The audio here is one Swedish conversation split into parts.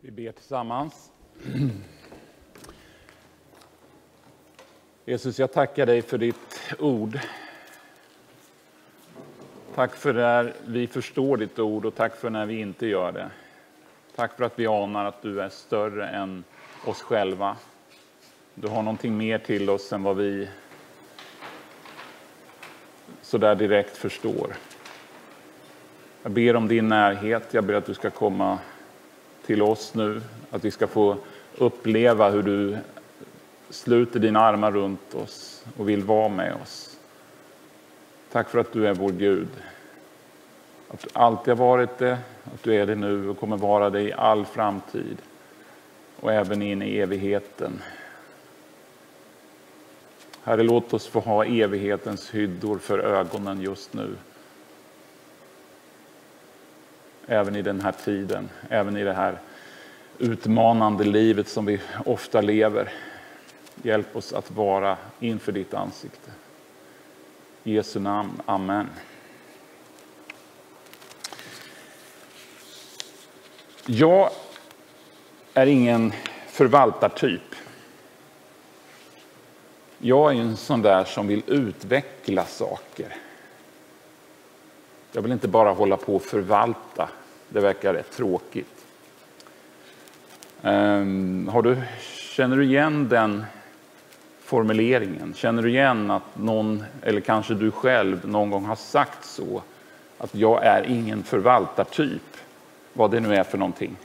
Vi ber tillsammans. Jesus, jag tackar dig för ditt ord. Tack för när vi förstår ditt ord och tack för när vi inte gör det. Tack för att vi anar att du är större än oss själva. Du har någonting mer till oss än vad vi så där direkt förstår. Jag ber om din närhet. Jag ber att du ska komma till oss nu. Att vi ska få uppleva hur du sluter dina armar runt oss och vill vara med oss. Tack för att du är vår Gud. Att du alltid har varit det, att du är det nu och kommer vara det i all framtid. Och även in i evigheten. Herre, låt oss få ha evighetens hyddor för ögonen just nu. Även i den här tiden, även i det här utmanande livet som vi ofta lever. Hjälp oss att vara inför ditt ansikte. I Jesu namn. Amen. Jag är ingen förvaltartyp. Jag är en sån där som vill utveckla saker. Jag vill inte bara hålla på och förvalta. Det verkar rätt tråkigt. Ehm, har du, känner du igen den formuleringen? Känner du igen att någon, eller kanske du själv, någon gång har sagt så? Att jag är ingen förvaltartyp, vad det nu är för någonting.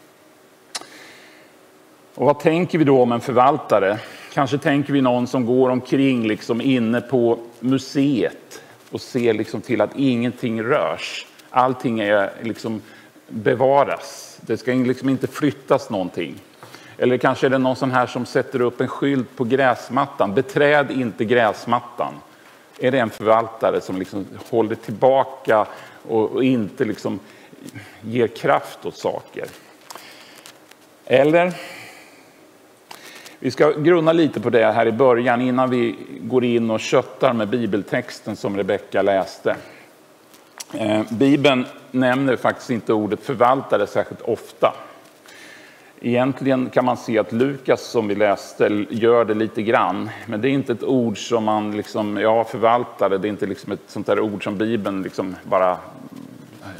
Och vad tänker vi då om en förvaltare? Kanske tänker vi någon som går omkring liksom inne på museet och ser liksom till att ingenting rörs. Allting är liksom bevaras. Det ska liksom inte flyttas någonting. Eller kanske är det någon sån här som sätter upp en skylt på gräsmattan. Beträd inte gräsmattan. Är det en förvaltare som liksom håller tillbaka och och inte liksom ger kraft åt saker? Eller vi ska grunna lite på det här i början innan vi går in och köttar med bibeltexten som Rebecka läste. Eh, Bibeln nämner faktiskt inte ordet förvaltare särskilt ofta. Egentligen kan man se att Lukas som vi läste gör det lite grann. Men det är inte ett ord som man liksom, ja förvaltare, det är inte liksom ett sånt där ord som Bibeln liksom bara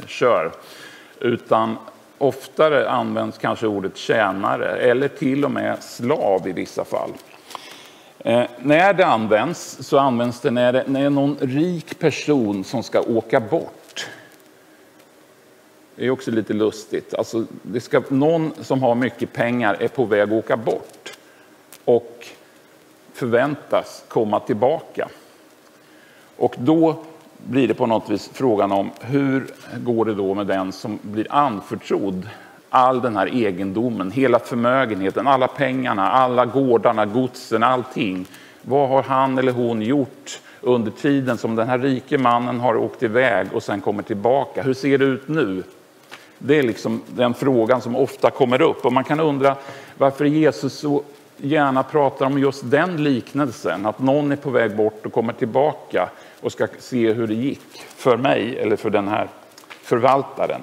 kör. Utan oftare används kanske ordet tjänare eller till och med slav i vissa fall. Eh, när det används så används det när, det när är någon rik person som ska åka bort. Det är också lite lustigt. Alltså, det ska, någon som har mycket pengar är på väg att åka bort och förväntas komma tillbaka. Och då blir det på något vis frågan om hur går det då med den som blir anförtrodd all den här egendomen, hela förmögenheten, alla pengarna, alla gårdarna, godsen, allting. Vad har han eller hon gjort under tiden som den här rike mannen har åkt iväg och sen kommer tillbaka? Hur ser det ut nu? Det är liksom den frågan som ofta kommer upp och man kan undra varför Jesus så gärna pratar om just den liknelsen, att någon är på väg bort och kommer tillbaka och ska se hur det gick för mig eller för den här förvaltaren.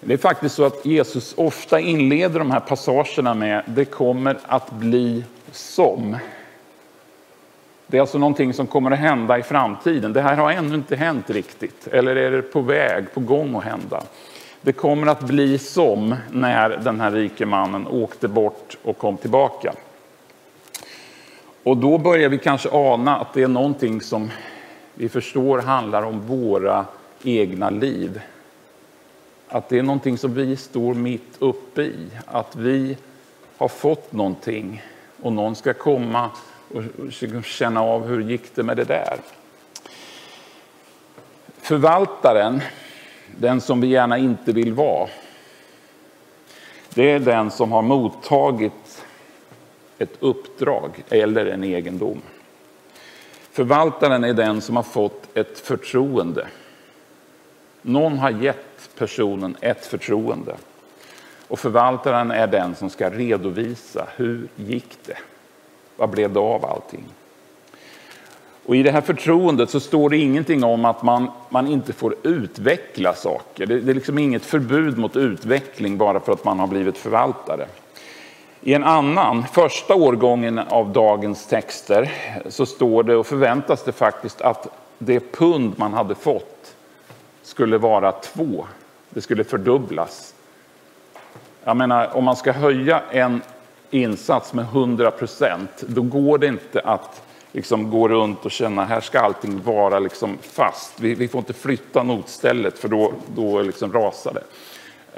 Det är faktiskt så att Jesus ofta inleder de här passagerna med det kommer att bli som. Det är alltså någonting som kommer att hända i framtiden. Det här har ännu inte hänt riktigt, eller är det på väg, på gång att hända. Det kommer att bli som när den här rike mannen åkte bort och kom tillbaka. Och då börjar vi kanske ana att det är någonting som vi förstår handlar om våra egna liv. Att det är någonting som vi står mitt uppe i. Att vi har fått någonting och någon ska komma och känna av hur gick det med det där. Förvaltaren, den som vi gärna inte vill vara. Det är den som har mottagit ett uppdrag eller en egendom. Förvaltaren är den som har fått ett förtroende. Någon har gett personen ett förtroende. Och förvaltaren är den som ska redovisa hur gick det? Vad blev det av allting? Och I det här förtroendet så står det ingenting om att man, man inte får utveckla saker. Det, det är liksom inget förbud mot utveckling bara för att man har blivit förvaltare. I en annan, första årgången av dagens texter, så står det och förväntas det faktiskt att det pund man hade fått skulle vara två. Det skulle fördubblas. Jag menar, om man ska höja en insats med 100 procent, då går det inte att liksom gå runt och känna här ska allting vara liksom fast. Vi, vi får inte flytta notstället för då, då liksom rasar det.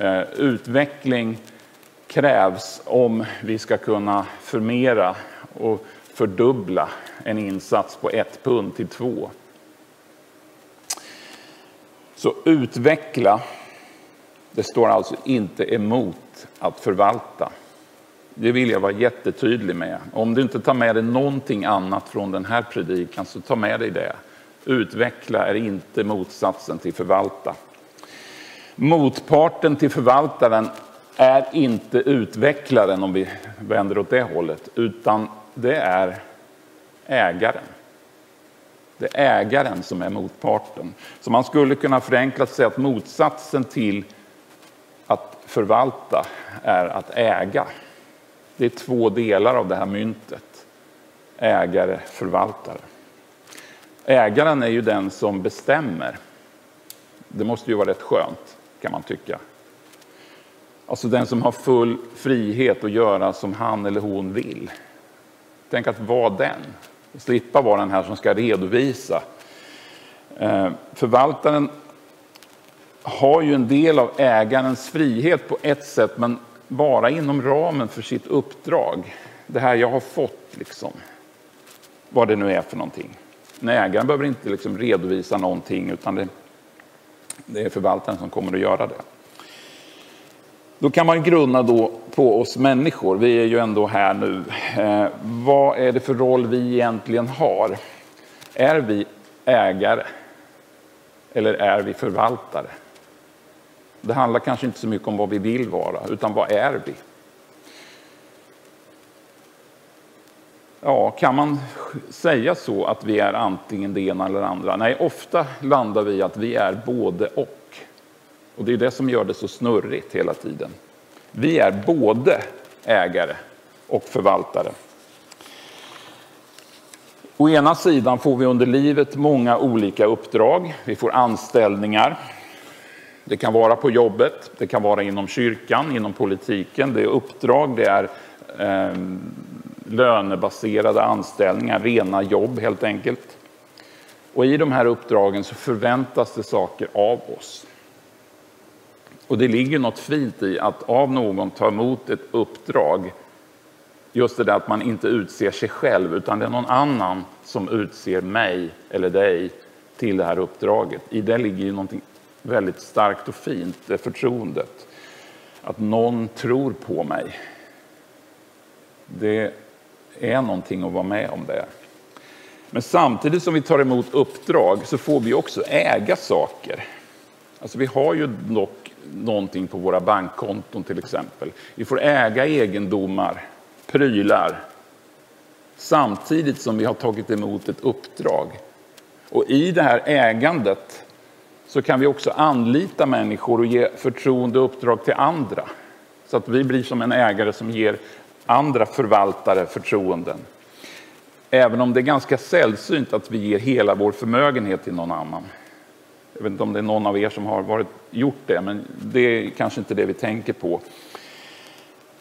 Eh, utveckling krävs om vi ska kunna förmera och fördubbla en insats på ett pund till två. Så utveckla, det står alltså inte emot att förvalta. Det vill jag vara jättetydlig med. Om du inte tar med dig någonting annat från den här predikan så ta med dig det. Utveckla är inte motsatsen till förvalta. Motparten till förvaltaren är inte utvecklaren om vi vänder åt det hållet, utan det är ägaren. Det är ägaren som är motparten. Så man skulle kunna förenklat säga att motsatsen till att förvalta är att äga. Det är två delar av det här myntet. Ägare, förvaltare. Ägaren är ju den som bestämmer. Det måste ju vara rätt skönt, kan man tycka. Alltså den som har full frihet att göra som han eller hon vill. Tänk att vara den, slippa vara den här som ska redovisa. Eh, förvaltaren har ju en del av ägarens frihet på ett sätt, men bara inom ramen för sitt uppdrag. Det här jag har fått, liksom. vad det nu är för någonting. Men ägaren behöver inte liksom redovisa någonting, utan det, det är förvaltaren som kommer att göra det. Då kan man grunna då på oss människor. Vi är ju ändå här nu. Eh, vad är det för roll vi egentligen har? Är vi ägare? Eller är vi förvaltare? Det handlar kanske inte så mycket om vad vi vill vara, utan vad är vi? Ja, kan man säga så att vi är antingen det ena eller det andra? Nej, ofta landar vi i att vi är både och. Och det är det som gör det så snurrigt hela tiden. Vi är både ägare och förvaltare. Å ena sidan får vi under livet många olika uppdrag. Vi får anställningar. Det kan vara på jobbet, det kan vara inom kyrkan, inom politiken. Det är uppdrag, det är eh, lönebaserade anställningar, rena jobb helt enkelt. Och i de här uppdragen så förväntas det saker av oss. Och det ligger något fint i att av någon ta emot ett uppdrag. Just det där att man inte utser sig själv, utan det är någon annan som utser mig eller dig till det här uppdraget. I det ligger ju någonting väldigt starkt och fint, det förtroendet. Att någon tror på mig. Det är någonting att vara med om det. Men samtidigt som vi tar emot uppdrag så får vi också äga saker. Alltså vi har ju dock någonting på våra bankkonton till exempel. Vi får äga egendomar, prylar, samtidigt som vi har tagit emot ett uppdrag. Och i det här ägandet så kan vi också anlita människor och ge förtroende och uppdrag till andra. Så att vi blir som en ägare som ger andra förvaltare förtroenden. Även om det är ganska sällsynt att vi ger hela vår förmögenhet till någon annan. Jag vet inte om det är någon av er som har varit, gjort det, men det är kanske inte det vi tänker på.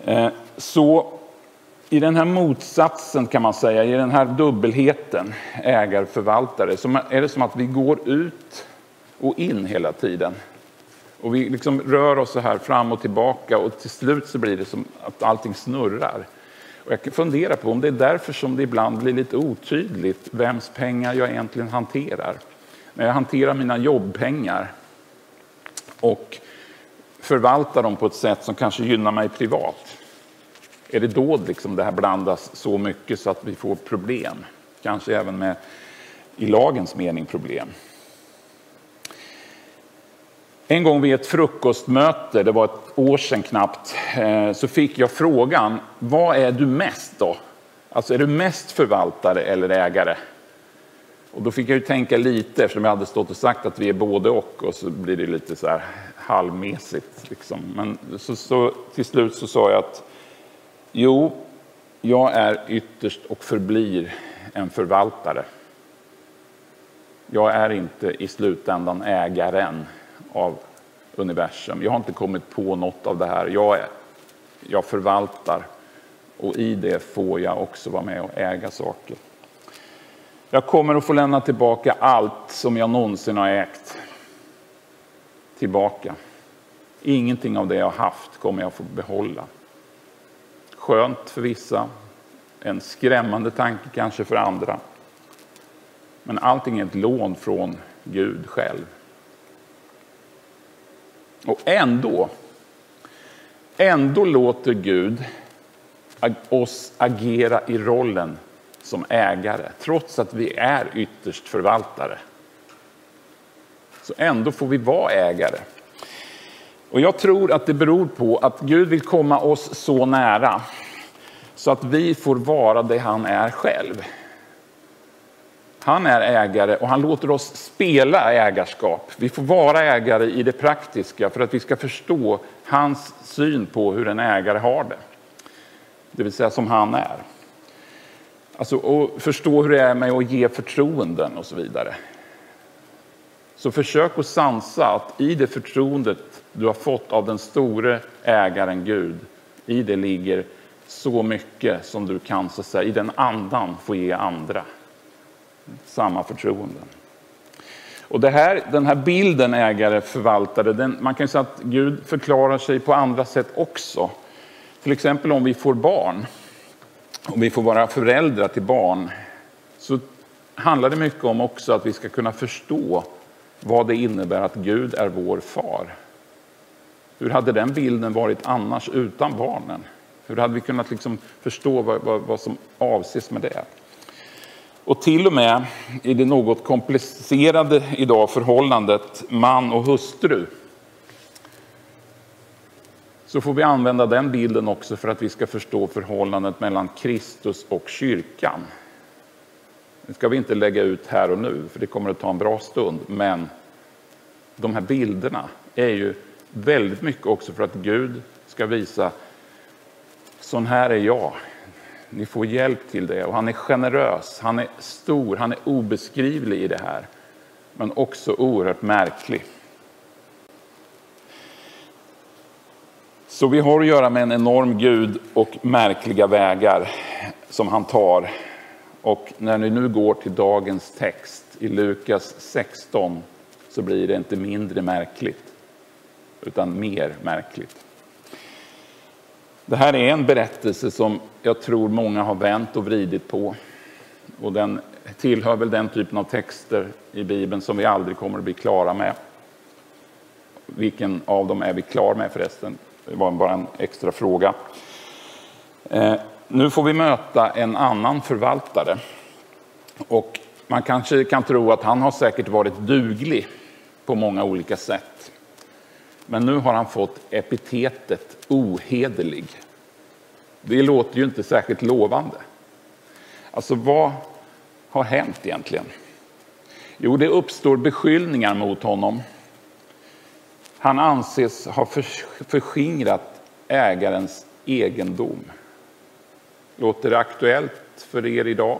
Eh, så i den här motsatsen kan man säga, i den här dubbelheten, ägarförvaltare, så är det som att vi går ut och in hela tiden. Och vi liksom rör oss så här fram och tillbaka och till slut så blir det som att allting snurrar. Och jag funderar på om det är därför som det ibland blir lite otydligt vems pengar jag egentligen hanterar. När jag hanterar mina jobbpengar och förvaltar dem på ett sätt som kanske gynnar mig privat. Är det då liksom det här blandas så mycket så att vi får problem? Kanske även med, i lagens mening, problem. En gång vid ett frukostmöte, det var ett år sedan knappt, eh, så fick jag frågan, vad är du mest då? Alltså är du mest förvaltare eller ägare? Och då fick jag ju tänka lite, eftersom jag hade stått och sagt att vi är både och, och så blir det lite så här halvmesigt. Liksom. Men så, så, till slut så sa jag att jo, jag är ytterst och förblir en förvaltare. Jag är inte i slutändan ägaren av universum. Jag har inte kommit på något av det här. Jag, är, jag förvaltar och i det får jag också vara med och äga saker. Jag kommer att få lämna tillbaka allt som jag någonsin har ägt. Tillbaka. Ingenting av det jag har haft kommer jag få behålla. Skönt för vissa, en skrämmande tanke kanske för andra. Men allting är ett lån från Gud själv. Och ändå, ändå låter Gud oss agera i rollen som ägare, trots att vi är ytterst förvaltare. Så ändå får vi vara ägare. Och jag tror att det beror på att Gud vill komma oss så nära så att vi får vara det han är själv. Han är ägare och han låter oss spela ägarskap. Vi får vara ägare i det praktiska för att vi ska förstå hans syn på hur en ägare har det. Det vill säga som han är. Alltså och förstå hur det är med att ge förtroenden och så vidare. Så försök att sansa att i det förtroendet du har fått av den store ägaren Gud, i det ligger så mycket som du kan så att säga, i den andan få ge andra. Samma förtroenden. Och det här, den här bilden ägare, förvaltare, den, man kan säga att Gud förklarar sig på andra sätt också. Till exempel om vi får barn, och vi får vara föräldrar till barn, så handlar det mycket om också att vi ska kunna förstå vad det innebär att Gud är vår far. Hur hade den bilden varit annars utan barnen? Hur hade vi kunnat liksom förstå vad, vad, vad som avses med det? Och till och med i det något komplicerade idag förhållandet man och hustru så får vi använda den bilden också för att vi ska förstå förhållandet mellan Kristus och kyrkan. Det ska vi inte lägga ut här och nu, för det kommer att ta en bra stund. Men de här bilderna är ju väldigt mycket också för att Gud ska visa sån här är jag. Ni får hjälp till det. Och han är generös, han är stor, han är obeskrivlig i det här. Men också oerhört märklig. Så vi har att göra med en enorm Gud och märkliga vägar som han tar. Och när ni nu går till dagens text i Lukas 16 så blir det inte mindre märkligt, utan mer märkligt. Det här är en berättelse som jag tror många har vänt och vridit på. Och den tillhör väl den typen av texter i Bibeln som vi aldrig kommer att bli klara med. Vilken av dem är vi klara med förresten? Det var bara en extra fråga. Eh, nu får vi möta en annan förvaltare. Och man kanske kan tro att han har säkert varit duglig på många olika sätt. Men nu har han fått epitetet ohederlig. Det låter ju inte särskilt lovande. Alltså vad har hänt egentligen? Jo, det uppstår beskyllningar mot honom. Han anses ha förskingrat ägarens egendom. Låter det aktuellt för er idag?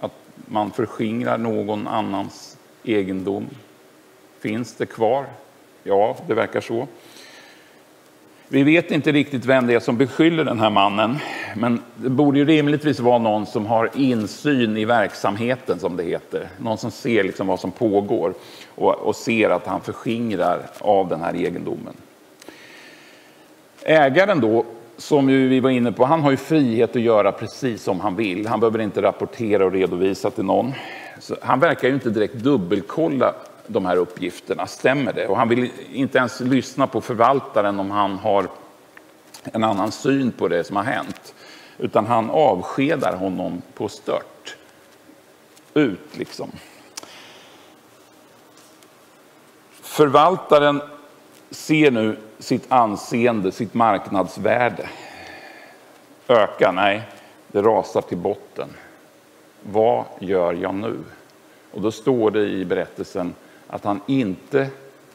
Att man förskingrar någon annans egendom? Finns det kvar? Ja, det verkar så. Vi vet inte riktigt vem det är som beskyller den här mannen, men det borde ju rimligtvis vara någon som har insyn i verksamheten, som det heter. Någon som ser liksom vad som pågår och, och ser att han förskingrar av den här egendomen. Ägaren då, som vi var inne på, han har ju frihet att göra precis som han vill. Han behöver inte rapportera och redovisa till någon. Så han verkar ju inte direkt dubbelkolla de här uppgifterna, stämmer det? Och han vill inte ens lyssna på förvaltaren om han har en annan syn på det som har hänt. Utan han avskedar honom på stört. Ut liksom. Förvaltaren ser nu sitt anseende, sitt marknadsvärde öka. Nej, det rasar till botten. vad gör jag nu? Och då står det i berättelsen att han inte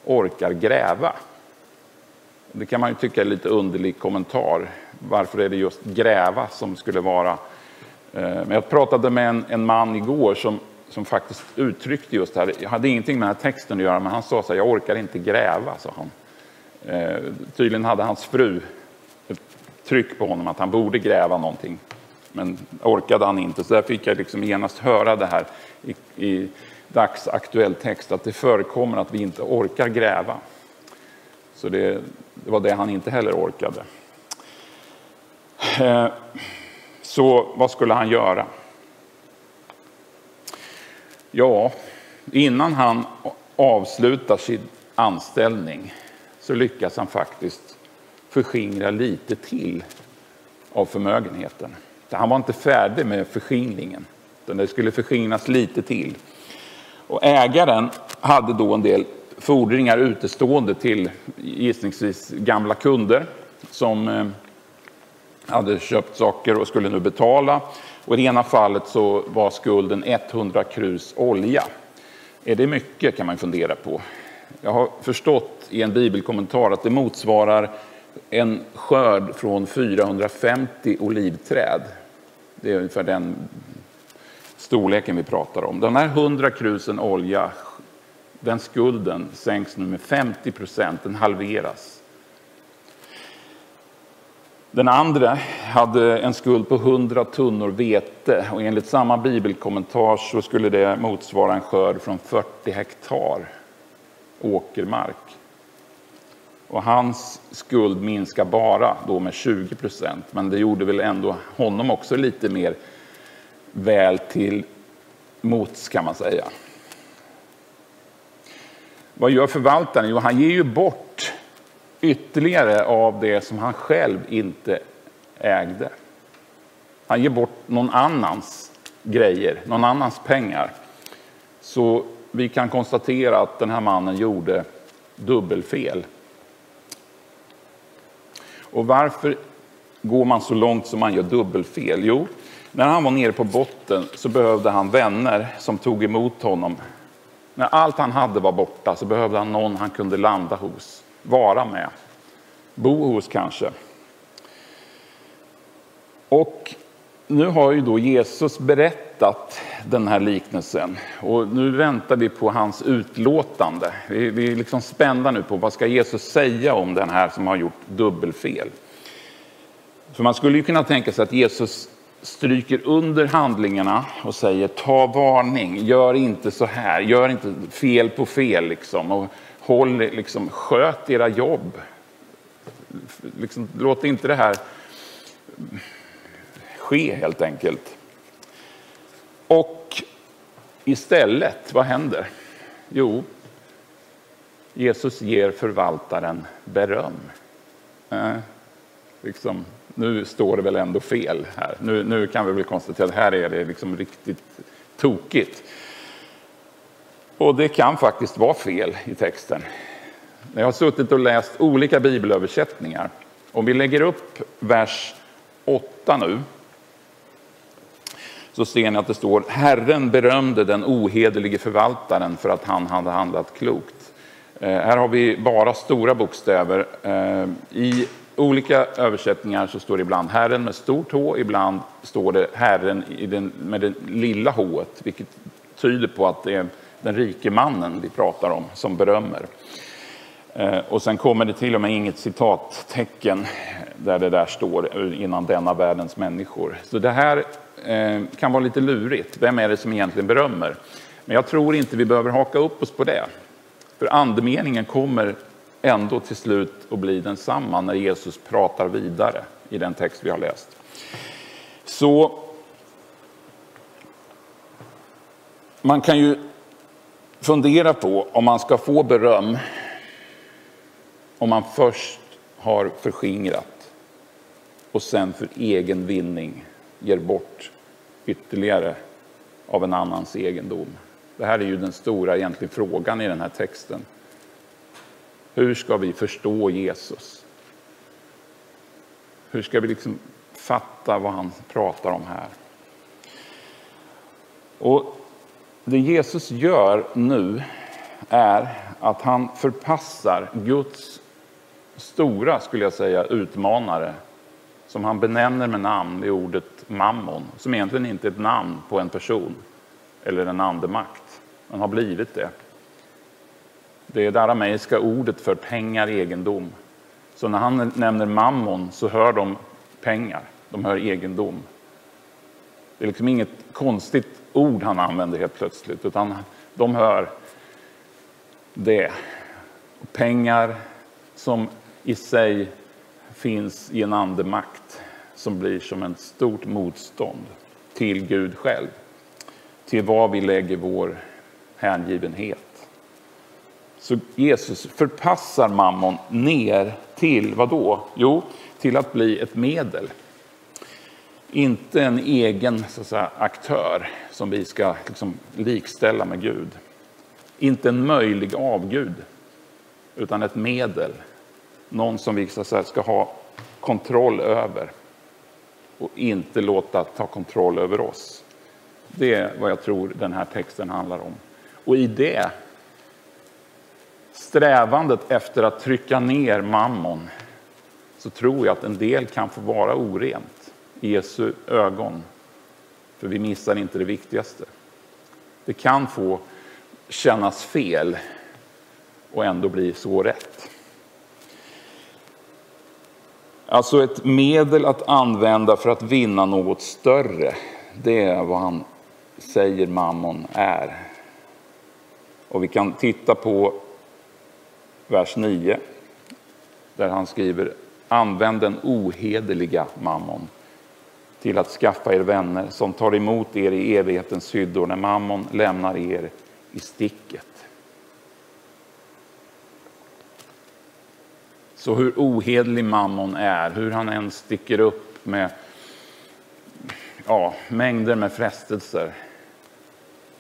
orkar gräva. Det kan man ju tycka är lite underlig kommentar. Varför är det just gräva som skulle vara... Eh, men jag pratade med en, en man igår som, som faktiskt uttryckte just det här. Jag hade ingenting med den här texten att göra, men han sa så här, jag orkar inte gräva, sa han. Eh, tydligen hade hans fru ett tryck på honom att han borde gräva någonting. Men orkade han inte, så där fick jag liksom genast höra det här i, i dagsaktuell text, att det förekommer att vi inte orkar gräva. Så det, det var det han inte heller orkade. Eh, så vad skulle han göra? Ja, innan han avslutar sin anställning så lyckas han faktiskt förskingra lite till av förmögenheten. Han var inte färdig med förskingringen, utan det skulle förskingras lite till. Och ägaren hade då en del fordringar utestående till gissningsvis gamla kunder som eh, hade köpt saker och skulle nu betala. Och I det ena fallet så var skulden 100 krus olja. Är det mycket kan man fundera på. Jag har förstått i en bibelkommentar att det motsvarar en skörd från 450 olivträd. Det är ungefär den storleken vi pratar om. Den här 100 krusen olja, den skulden sänks nu med 50 procent, den halveras. Den andra hade en skuld på 100 tunnor vete och enligt samma bibelkommentar så skulle det motsvara en skörd från 40 hektar åkermark. Och hans skuld minskar bara då med 20 procent, men det gjorde väl ändå honom också lite mer väl till mots kan man säga. Vad gör förvaltaren? Jo, han ger ju bort ytterligare av det som han själv inte ägde. Han ger bort någon annans grejer, någon annans pengar. Så vi kan konstatera att den här mannen gjorde dubbelfel. Och varför går man så långt som man gör dubbelfel? Jo, när han var nere på botten så behövde han vänner som tog emot honom. När allt han hade var borta så behövde han någon han kunde landa hos, vara med, bo hos kanske. Och nu har ju då Jesus berättat den här liknelsen och nu väntar vi på hans utlåtande. Vi, vi är liksom spända nu på vad ska Jesus säga om den här som har gjort dubbelfel. För man skulle ju kunna tänka sig att Jesus stryker under handlingarna och säger ta varning, gör inte så här, gör inte fel på fel liksom. Och håll, liksom, sköt era jobb. Liksom, låt inte det här ske helt enkelt. Och istället, vad händer? Jo, Jesus ger förvaltaren beröm. Eh, liksom, nu står det väl ändå fel här. Nu, nu kan vi väl konstatera att här är det liksom riktigt tokigt. Och det kan faktiskt vara fel i texten. Jag har suttit och läst olika bibelöversättningar. Om vi lägger upp vers 8 nu så ser ni att det står Herren berömde den ohederlige förvaltaren för att han hade handlat klokt. Eh, här har vi bara stora bokstäver. Eh, I olika översättningar så står det ibland Herren med stort H, ibland står det Herren med det lilla H, vilket tyder på att det är den rike mannen vi pratar om som berömmer. Eh, och sen kommer det till och med inget citattecken där det där står innan denna världens människor. Så det här eh, kan vara lite lurigt. Vem är det som egentligen berömmer? Men jag tror inte vi behöver haka upp oss på det. För andemeningen kommer ändå till slut att bli densamma när Jesus pratar vidare i den text vi har läst. Så man kan ju fundera på om man ska få beröm om man först har förskingrat och sen för egen vinning ger bort ytterligare av en annans egendom. Det här är ju den stora egentligen frågan i den här texten. Hur ska vi förstå Jesus? Hur ska vi liksom fatta vad han pratar om här? Och det Jesus gör nu är att han förpassar Guds stora, skulle jag säga, utmanare som han benämner med namn i ordet mammon, som egentligen inte är ett namn på en person eller en andemakt, men har blivit det. Det är det arameiska ordet för pengar, egendom. Så när han nämner mammon så hör de pengar, de hör egendom. Det är liksom inget konstigt ord han använder helt plötsligt, utan de hör det. Pengar som i sig finns i en andemakt som blir som ett stort motstånd till Gud själv. Till vad vi lägger vår hängivenhet. Så Jesus förpassar mammon ner till vad då? Jo, till att bli ett medel. Inte en egen så att säga, aktör som vi ska liksom, likställa med Gud. Inte en möjlig avgud, utan ett medel. Någon som vi så att säga, ska ha kontroll över och inte låta ta kontroll över oss. Det är vad jag tror den här texten handlar om. Och i det strävandet efter att trycka ner mammon så tror jag att en del kan få vara orent i Jesu ögon. För vi missar inte det viktigaste. Det kan få kännas fel och ändå bli så rätt. Alltså ett medel att använda för att vinna något större. Det är vad han säger mammon är. Och vi kan titta på vers 9. Där han skriver Använd den ohederliga mammon till att skaffa er vänner som tar emot er i evighetens hyddor när mammon lämnar er i sticket. Så hur ohederlig mammon är, hur han än sticker upp med ja, mängder med frestelser,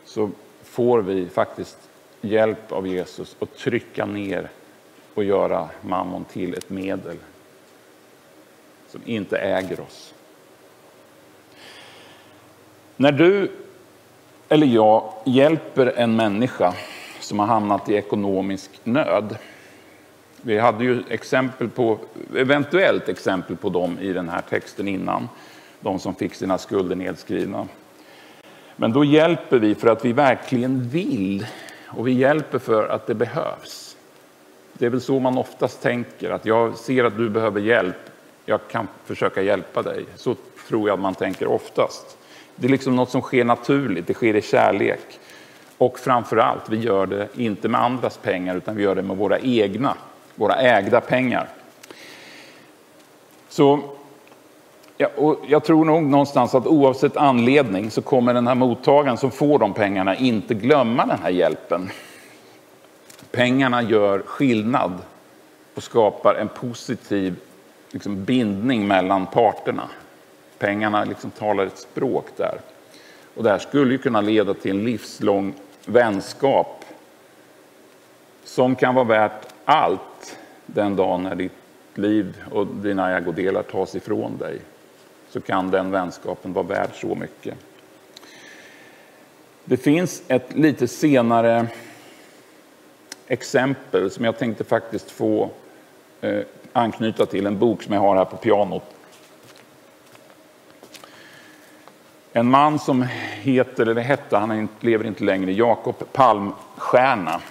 så får vi faktiskt hjälp av Jesus att trycka ner och göra mammon till ett medel som inte äger oss. När du eller jag hjälper en människa som har hamnat i ekonomisk nöd. Vi hade ju exempel på, eventuellt exempel på dem i den här texten innan. De som fick sina skulder nedskrivna. Men då hjälper vi för att vi verkligen vill och vi hjälper för att det behövs. Det är väl så man oftast tänker, att jag ser att du behöver hjälp, jag kan försöka hjälpa dig. Så tror jag att man tänker oftast. Det är liksom något som sker naturligt, det sker i kärlek. Och framför allt, vi gör det inte med andras pengar utan vi gör det med våra egna, våra ägda pengar. Så ja, och jag tror nog någonstans att oavsett anledning så kommer den här mottagaren som får de pengarna inte glömma den här hjälpen. Pengarna gör skillnad och skapar en positiv liksom, bindning mellan parterna. Pengarna liksom talar ett språk där. Och det här skulle ju kunna leda till en livslång vänskap som kan vara värt allt den dagen när ditt liv och dina ägodelar tas ifrån dig. Så kan den vänskapen vara värd så mycket. Det finns ett lite senare exempel som jag tänkte faktiskt få eh, anknyta till, en bok som jag har här på pianot. En man som heter, eller hette, han lever inte längre, Jakob Palmstierna.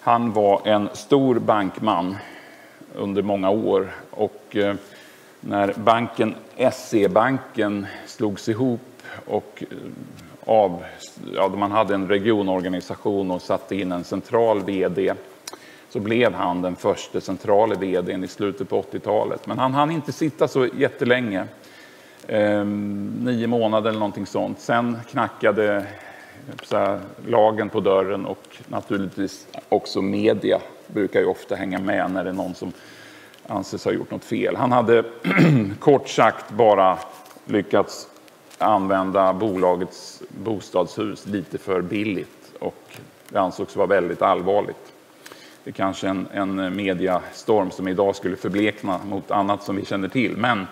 Han var en stor bankman under många år och eh, när banken SE-banken slogs ihop och eh, av, ja, man hade en regionorganisation och satte in en central vd så blev han den första centrala vdn i slutet på 80-talet. Men han hann inte sitta så jättelänge eh, nio månader eller någonting sånt. Sen knackade här, lagen på dörren och naturligtvis också media brukar ju ofta hänga med när det är någon som anses ha gjort något fel. Han hade kort sagt bara lyckats använda bolagets bostadshus lite för billigt och det ansågs vara väldigt allvarligt. Det är kanske en, en mediastorm som idag skulle förblekna mot annat som vi känner till. Men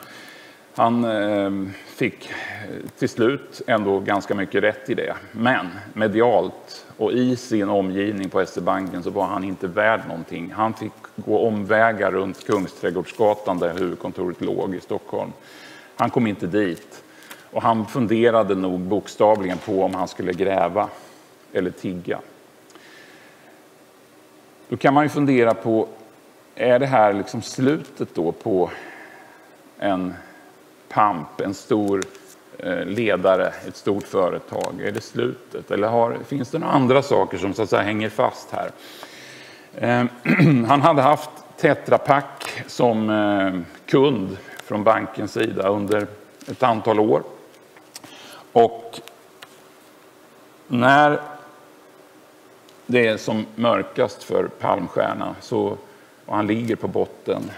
Han eh, fick eh, till slut ändå ganska mycket rätt i det. Men medialt och i sin omgivning på SE-banken så var han inte värd någonting. Han fick gå omvägar runt Kungsträdgårdsgatan där huvudkontoret låg i Stockholm. Han kom inte dit och han funderade nog bokstavligen på om han skulle gräva eller tigga. Då kan man ju fundera på, är det här liksom slutet då på en pamp, en stor eh, ledare, ett stort företag? Är det slutet? Eller har, finns det några andra saker som så att säga hänger fast här? Eh, han hade haft Tetra Pak som eh, kund från bankens sida under ett antal år. Och när det är som mörkast för Palmstierna så, och han ligger på botten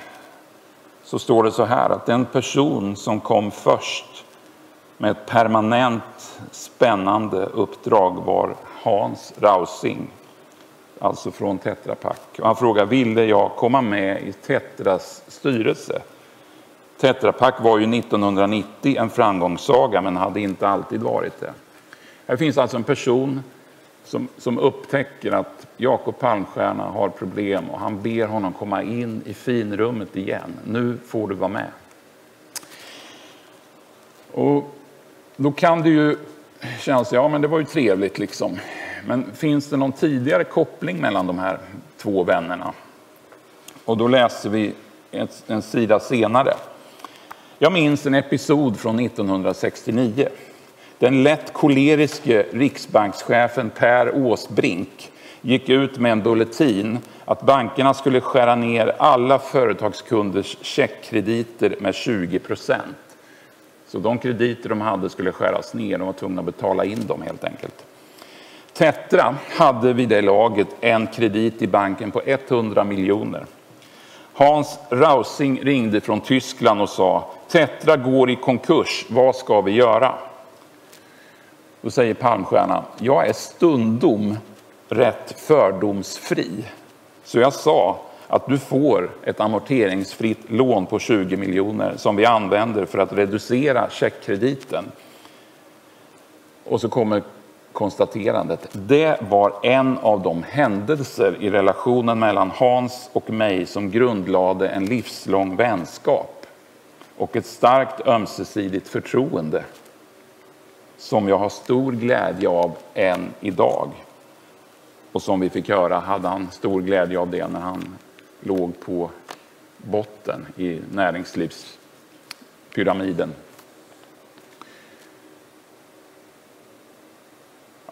så står det så här att den person som kom först med ett permanent spännande uppdrag var Hans Rausing, alltså från Tetra Pak. Och han frågar, ville jag komma med i Tetras styrelse? Tetra Pak var ju 1990 en framgångssaga men hade inte alltid varit det. Här finns alltså en person som, som upptäcker att Jakob Palmstierna har problem och han ber honom komma in i finrummet igen. Nu får du vara med. Och då kan det ju kännas, ja men det var ju trevligt liksom. Men finns det någon tidigare koppling mellan de här två vännerna? Och då läser vi en sida senare. Jag minns en episod från 1969. Den lätt koleriske riksbankschefen Per Åsbrink gick ut med en bulletin att bankerna skulle skära ner alla företagskunders checkkrediter med 20 procent. Så de krediter de hade skulle skäras ner, de var tvungna att betala in dem helt enkelt. Tetra hade vid det laget en kredit i banken på 100 miljoner. Hans Rausing ringde från Tyskland och sa Tetra går i konkurs, vad ska vi göra? Då säger Palmstierna, jag är stundom rätt fördomsfri. Så jag sa att du får ett amorteringsfritt lån på 20 miljoner som vi använder för att reducera checkkrediten. Och så kommer konstaterandet. Det var en av de händelser i relationen mellan Hans och mig som grundlade en livslång vänskap och ett starkt ömsesidigt förtroende som jag har stor glädje av än idag. Och som vi fick höra hade han stor glädje av det när han låg på botten i näringslivspyramiden.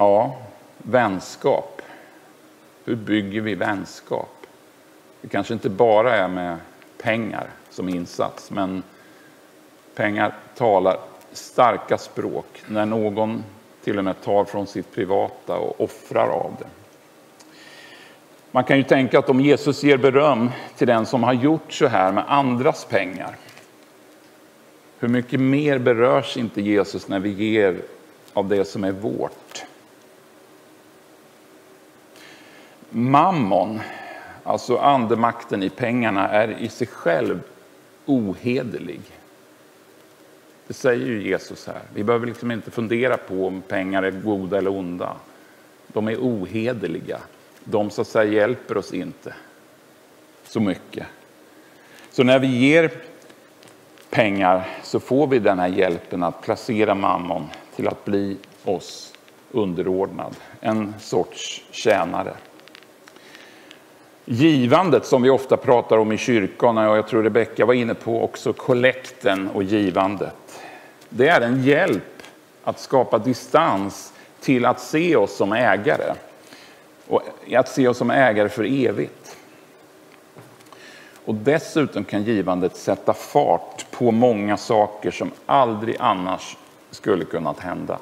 Ja, vänskap. Hur bygger vi vänskap? Det kanske inte bara är med pengar som insats, men pengar talar starka språk när någon till och med tar från sitt privata och offrar av det. Man kan ju tänka att om Jesus ger beröm till den som har gjort så här med andras pengar, hur mycket mer berörs inte Jesus när vi ger av det som är vårt? Mammon, alltså andemakten i pengarna, är i sig själv ohederlig. Det säger ju Jesus här. Vi behöver liksom inte fundera på om pengar är goda eller onda. De är ohederliga. De så att säga hjälper oss inte så mycket. Så när vi ger pengar så får vi den här hjälpen att placera mammon till att bli oss underordnad, en sorts tjänare. Givandet som vi ofta pratar om i kyrkan, och jag tror Rebecka var inne på också, kollekten och givandet. Det är en hjälp att skapa distans till att se oss som ägare. Och att se oss som ägare för evigt. Och dessutom kan givandet sätta fart på många saker som aldrig annars skulle kunnat hända.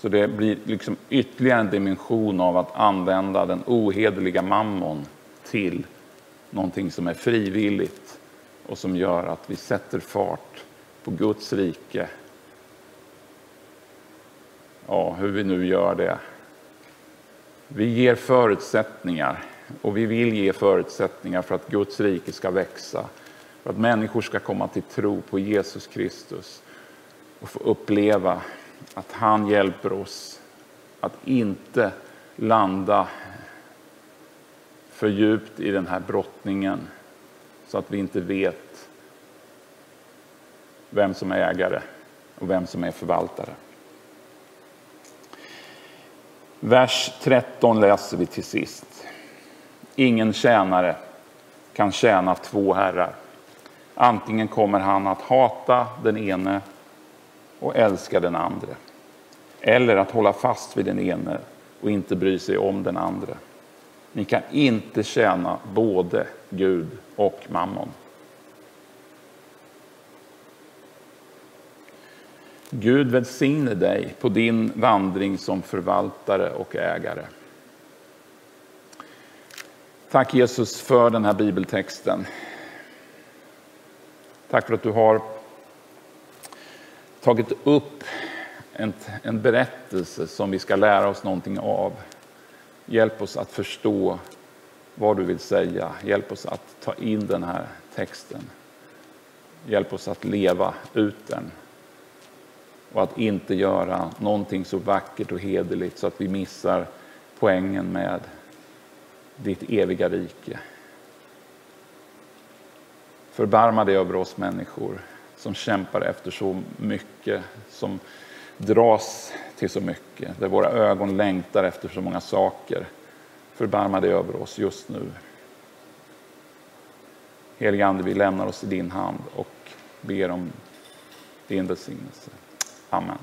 Så det blir liksom ytterligare en dimension av att använda den ohederliga mammon till någonting som är frivilligt och som gör att vi sätter fart på Guds rike. Ja, hur vi nu gör det. Vi ger förutsättningar och vi vill ge förutsättningar för att Guds rike ska växa. För att människor ska komma till tro på Jesus Kristus och få uppleva att han hjälper oss att inte landa för djupt i den här brottningen så att vi inte vet vem som är ägare och vem som är förvaltare. Vers 13 läser vi till sist. Ingen tjänare kan tjäna två herrar. Antingen kommer han att hata den ene och älska den andra. Eller att hålla fast vid den ene och inte bry sig om den andra. Ni kan inte tjäna både Gud och mammon. Gud välsigne dig på din vandring som förvaltare och ägare. Tack Jesus för den här bibeltexten. Tack för att du har tagit upp en, en berättelse som vi ska lära oss någonting av. Hjälp oss att förstå vad du vill säga. Hjälp oss att ta in den här texten. Hjälp oss att leva ut den. Och att inte göra någonting så vackert och hederligt så att vi missar poängen med ditt eviga rike. Förbarma dig över oss människor som kämpar efter så mycket, som dras till så mycket, där våra ögon längtar efter så många saker. Förbarma dig över oss just nu. Helige Ande, vi lämnar oss i din hand och ber om din välsignelse. Amen.